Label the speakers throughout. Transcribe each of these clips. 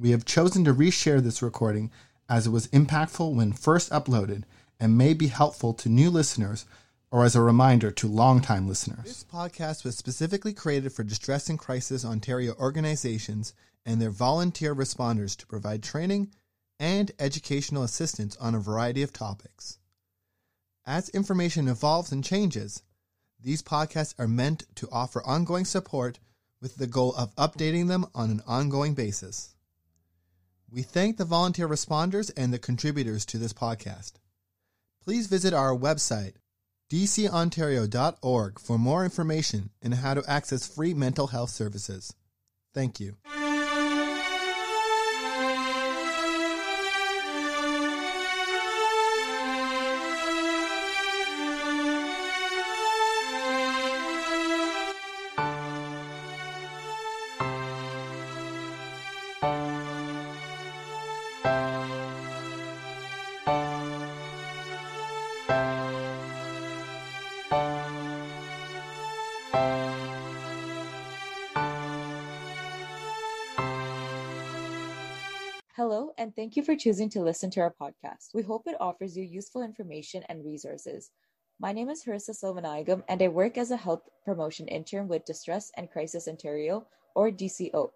Speaker 1: We have chosen to reshare this recording as it was impactful when first uploaded and may be helpful to new listeners or as a reminder to longtime listeners. This podcast was specifically created for Distress and Crisis Ontario organizations and their volunteer responders to provide training and educational assistance on a variety of topics. As information evolves and changes, these podcasts are meant to offer ongoing support with the goal of updating them on an ongoing basis. We thank the volunteer responders and the contributors to this podcast. Please visit our website, dcontario.org, for more information and how to access free mental health services. Thank you.
Speaker 2: Hello, and thank you for choosing to listen to our podcast. We hope it offers you useful information and resources. My name is Harisaa Selvanayagam, and I work as a health promotion intern with Distress and Crisis Ontario, or DCO.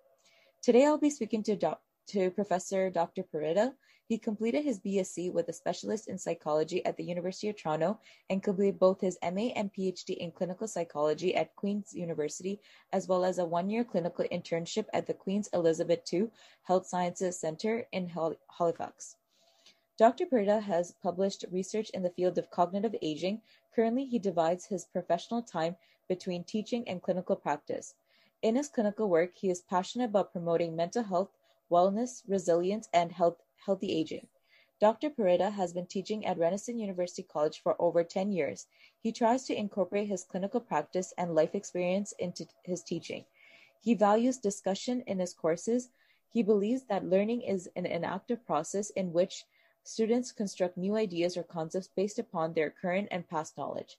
Speaker 2: Today, I'll be speaking to, doc- to Professor Dr. Perretta. He completed his BSc with a specialist in psychology at the University of Toronto and completed both his MA and PhD in clinical psychology at Queen's University, as well as a one year clinical internship at the Queen's Elizabeth II Health Sciences Centre in Halifax. Dr. Perretta has published research in the field of cognitive aging. Currently, he divides his professional time between teaching and clinical practice. In his clinical work, he is passionate about promoting mental health, wellness, resilience, and health healthy aging. Dr. Perretta has been teaching at Renison University College for over 10 years. He tries to incorporate his clinical practice and life experience into his teaching. He values discussion in his courses. He believes that learning is an, an active process in which students construct new ideas or concepts based upon their current and past knowledge.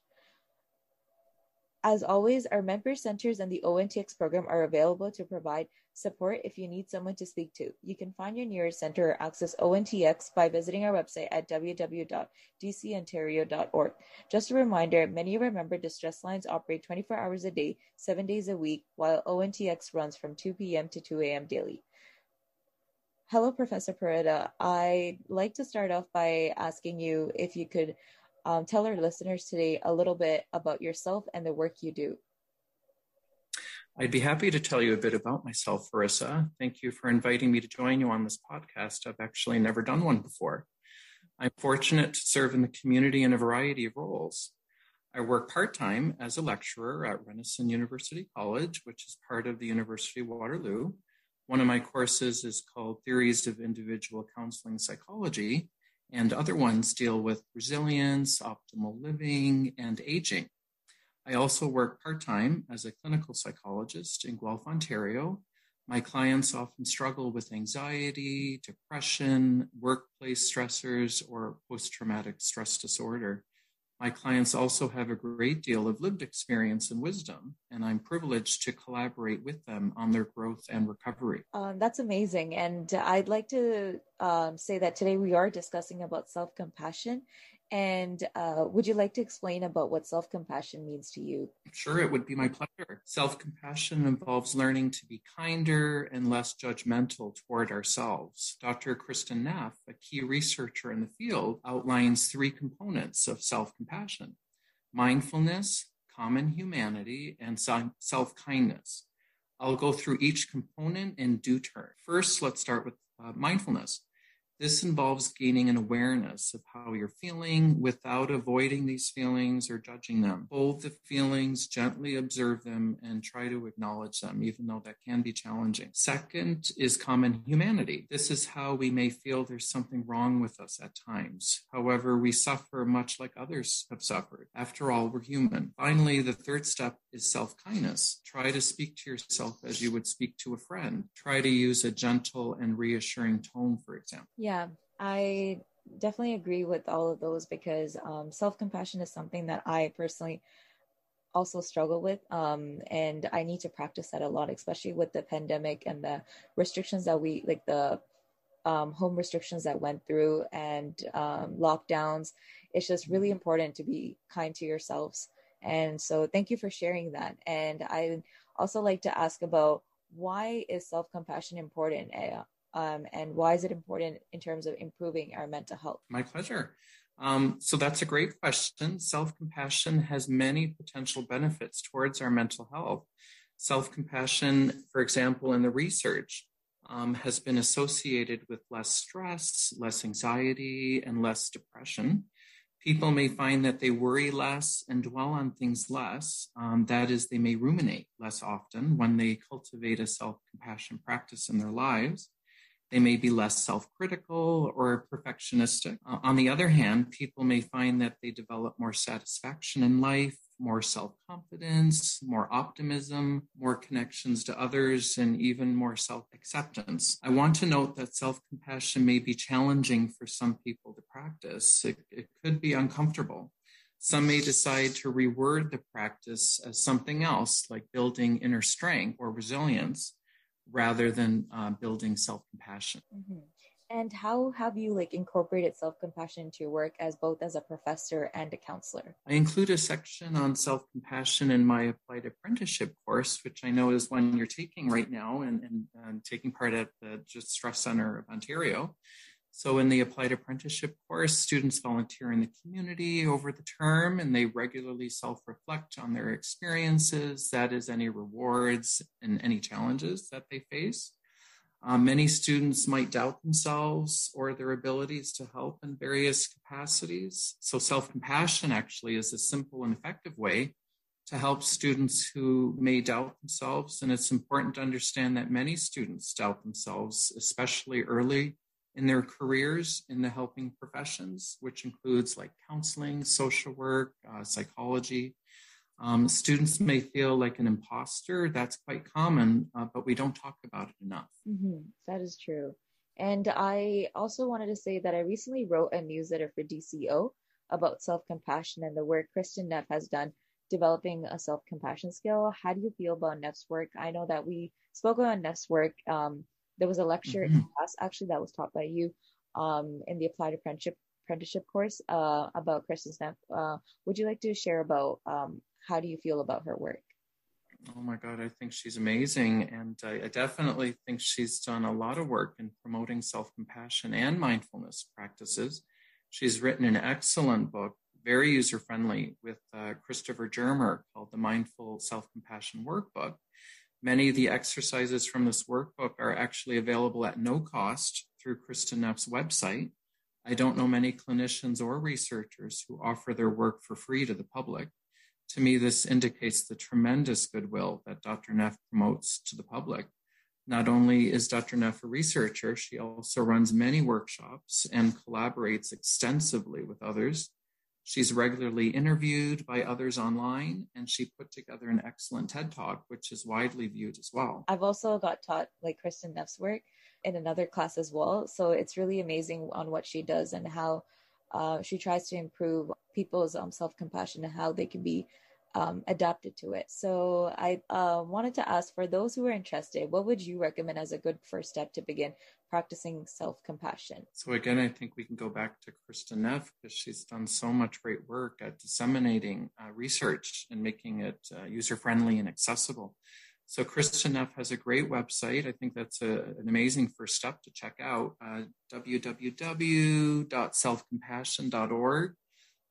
Speaker 2: As always, our member centers and the ONTX program are available to provide support if you need someone to speak to. You can find your nearest center or access ONTX by visiting our website at www.dcontario.org. Just a reminder, many of our member distress lines operate 24 hours a day, 7 days a week, while ONTX runs from 2 p.m. to 2 a.m. daily. Hello, Professor Perretta. I'd like to start off by asking you if you could um, tell our listeners today a little bit about yourself and the work you do.
Speaker 3: I'd be happy to tell you a bit about myself, Harisaa. Thank you for inviting me to join you on this podcast. I've actually never done one before. I'm fortunate to serve in the community in a variety of roles. I work part time as a lecturer at Renison University College, which is part of the University of Waterloo. One of my courses is called Theories of Individual Counseling Psychology, and other ones deal with resilience, optimal living, and aging. I also work part time as a clinical psychologist in Guelph, Ontario. My clients often struggle with anxiety, depression, workplace stressors, or post traumatic stress disorder. My clients also have a great deal of lived experience and wisdom, and I'm privileged to collaborate with them on their growth and recovery.
Speaker 2: Um, that's amazing. And I'd like to um, say that today we are discussing about self compassion. And uh, would you like to explain about what self compassion means to you?
Speaker 3: Sure, it would be my pleasure. Self compassion involves learning to be kinder and less judgmental toward ourselves. Dr. Kristin Neff, a key researcher in the field, outlines three components of self compassion mindfulness, common humanity, and self kindness. I'll go through each component in due turn. First, let's start with uh, mindfulness. This involves gaining an awareness of how you're feeling without avoiding these feelings or judging them. Hold the feelings, gently observe them, and try to acknowledge them, even though that can be challenging. Second is common humanity. This is how we may feel there's something wrong with us at times. However, we suffer much like others have suffered. After all, we're human. Finally, the third step is self kindness. Try to speak to yourself as you would speak to a friend. Try to use a gentle and reassuring tone, for example.
Speaker 2: Yeah, I definitely agree with all of those because um, self compassion is something that I personally also struggle with. Um, and I need to practice that a lot, especially with the pandemic and the restrictions that we like the um, home restrictions that went through and um, lockdowns. It's just really important to be kind to yourselves. And so, thank you for sharing that. And I also like to ask about why is self compassion important, eh, um, and why is it important in terms of improving our mental health?
Speaker 3: My pleasure. Um, so that's a great question. Self compassion has many potential benefits towards our mental health. Self compassion, for example, in the research, um, has been associated with less stress, less anxiety, and less depression. People may find that they worry less and dwell on things less. Um, that is, they may ruminate less often when they cultivate a self compassion practice in their lives. They may be less self critical or perfectionistic. On the other hand, people may find that they develop more satisfaction in life, more self confidence, more optimism, more connections to others, and even more self acceptance. I want to note that self compassion may be challenging for some people to practice, it, it could be uncomfortable. Some may decide to reword the practice as something else, like building inner strength or resilience rather than uh, building self-compassion.
Speaker 2: Mm-hmm. and how have you like incorporated self-compassion into your work as both as a professor and a counselor?
Speaker 3: I include a section on self-compassion in my applied apprenticeship course which i know is one you're taking right now and, and, and taking part at the Distress Center of ontario so, in the applied apprenticeship course, students volunteer in the community over the term and they regularly self reflect on their experiences, that is, any rewards and any challenges that they face. Um, many students might doubt themselves or their abilities to help in various capacities. So, self compassion actually is a simple and effective way to help students who may doubt themselves. And it's important to understand that many students doubt themselves, especially early in their careers in the helping professions, which includes like counseling, social work, uh, psychology. Um, students may feel like an imposter. That's quite common, uh, but we don't talk about it enough.
Speaker 2: Mm-hmm. That is true. And I also wanted to say that I recently wrote a newsletter for DCO about self compassion and the work Kristin Neff has done developing a self compassion skill. How do you feel about Neff's work? I know that we spoke on Neff's work um, there was a lecture mm-hmm. in class actually that was taught by you um, in the applied apprenticeship apprenticeship course uh, about Kristin Neff. Uh, would you like to share about um, how do you feel about her work?
Speaker 3: Oh my God, I think she's amazing. And I, I definitely think she's done a lot of work in promoting self compassion and mindfulness practices. She's written an excellent book, very user friendly, with uh, Christopher Germer called The Mindful Self Compassion Workbook. Many of the exercises from this workbook are actually available at no cost through Kristin Neff's website. I don't know many clinicians or researchers who offer their work for free to the public. To me, this indicates the tremendous goodwill that Dr. Neff promotes to the public. Not only is Dr. Neff a researcher, she also runs many workshops and collaborates extensively with others She's regularly interviewed by others online, and she put together an excellent TED Talk, which is widely viewed as well.
Speaker 2: I've also got taught like Kristin Neff's work in another class as well. So it's really amazing on what she does and how uh, she tries to improve people's um, self compassion and how they can be um, adapted to it. So I uh, wanted to ask for those who are interested, what would you recommend as a good first step to begin practicing self compassion?
Speaker 3: So again, I think we can go back to Kristin Neff because she's done so much great work at disseminating uh, research and making it uh, user friendly and accessible. So Kristin Neff has a great website. I think that's a, an amazing first step to check out, uh, www.selfcompassion.org.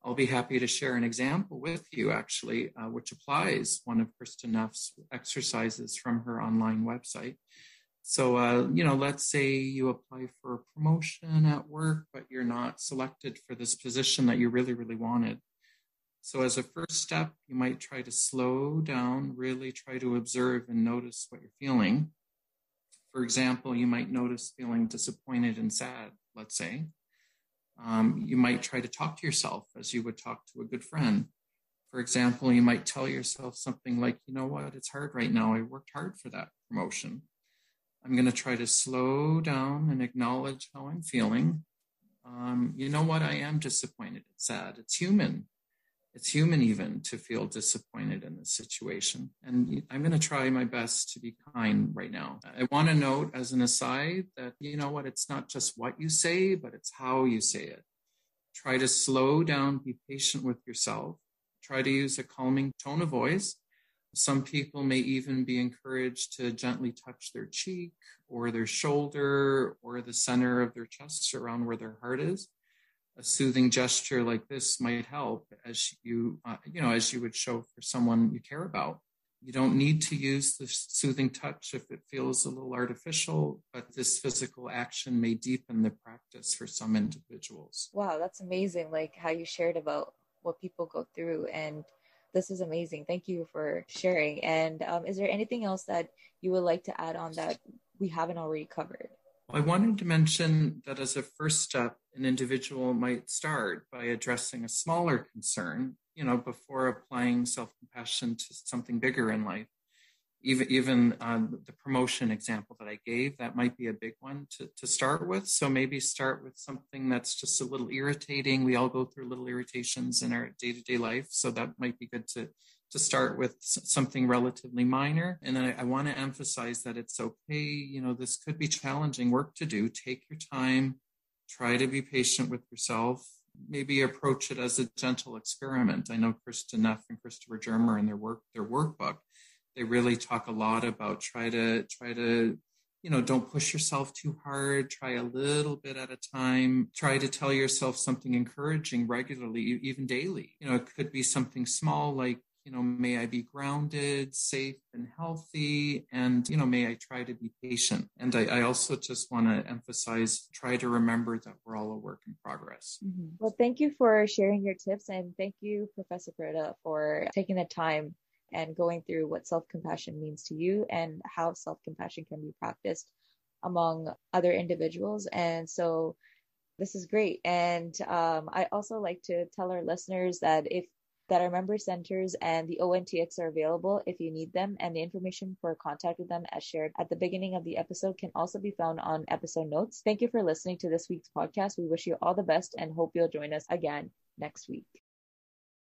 Speaker 3: I'll be happy to share an example with you, actually, uh, which applies one of Kristin Neff's exercises from her online website. So, uh, you know, let's say you apply for a promotion at work, but you're not selected for this position that you really, really wanted. So, as a first step, you might try to slow down, really try to observe and notice what you're feeling. For example, you might notice feeling disappointed and sad, let's say. Um, you might try to talk to yourself as you would talk to a good friend. For example, you might tell yourself something like, you know what, it's hard right now. I worked hard for that promotion. I'm going to try to slow down and acknowledge how I'm feeling. Um, you know what, I am disappointed. It's sad. It's human. It's human even to feel disappointed in this situation. And I'm going to try my best to be kind right now. I want to note as an aside that, you know what, it's not just what you say, but it's how you say it. Try to slow down, be patient with yourself. Try to use a calming tone of voice. Some people may even be encouraged to gently touch their cheek or their shoulder or the center of their chest around where their heart is a soothing gesture like this might help as you uh, you know as you would show for someone you care about. You don't need to use the soothing touch if it feels a little artificial but this physical action may deepen the practice for some individuals.
Speaker 2: Wow that's amazing like how you shared about what people go through and this is amazing. Thank you for sharing and um, is there anything else that you would like to add on that we haven't already covered
Speaker 3: I wanted to mention that as a first step, an individual might start by addressing a smaller concern, you know, before applying self-compassion to something bigger in life. Even even um, the promotion example that I gave, that might be a big one to, to start with. So maybe start with something that's just a little irritating. We all go through little irritations in our day-to-day life, so that might be good to to start with something relatively minor. And then I, I want to emphasize that it's okay. You know, this could be challenging work to do. Take your time, try to be patient with yourself. Maybe approach it as a gentle experiment. I know Kristin Neff and Christopher Germer in their work, their workbook, they really talk a lot about try to try to you know, don't push yourself too hard. Try a little bit at a time. Try to tell yourself something encouraging regularly, even daily. You know, it could be something small like, you know, may I be grounded, safe, and healthy. And, you know, may I try to be patient. And I, I also just want to emphasize try to remember that we're all a work in progress.
Speaker 2: Mm-hmm. Well, thank you for sharing your tips. And thank you, Professor Perretta, for taking the time and going through what self compassion means to you and how self compassion can be practiced among other individuals. And so, this is great. And um, I also like to tell our listeners that if that our member centers and the ONTX are available if you need them, and the information for contact with them as shared at the beginning of the episode can also be found on episode notes. Thank you for listening to this week's podcast. We wish you all the best and hope you'll join us again next week.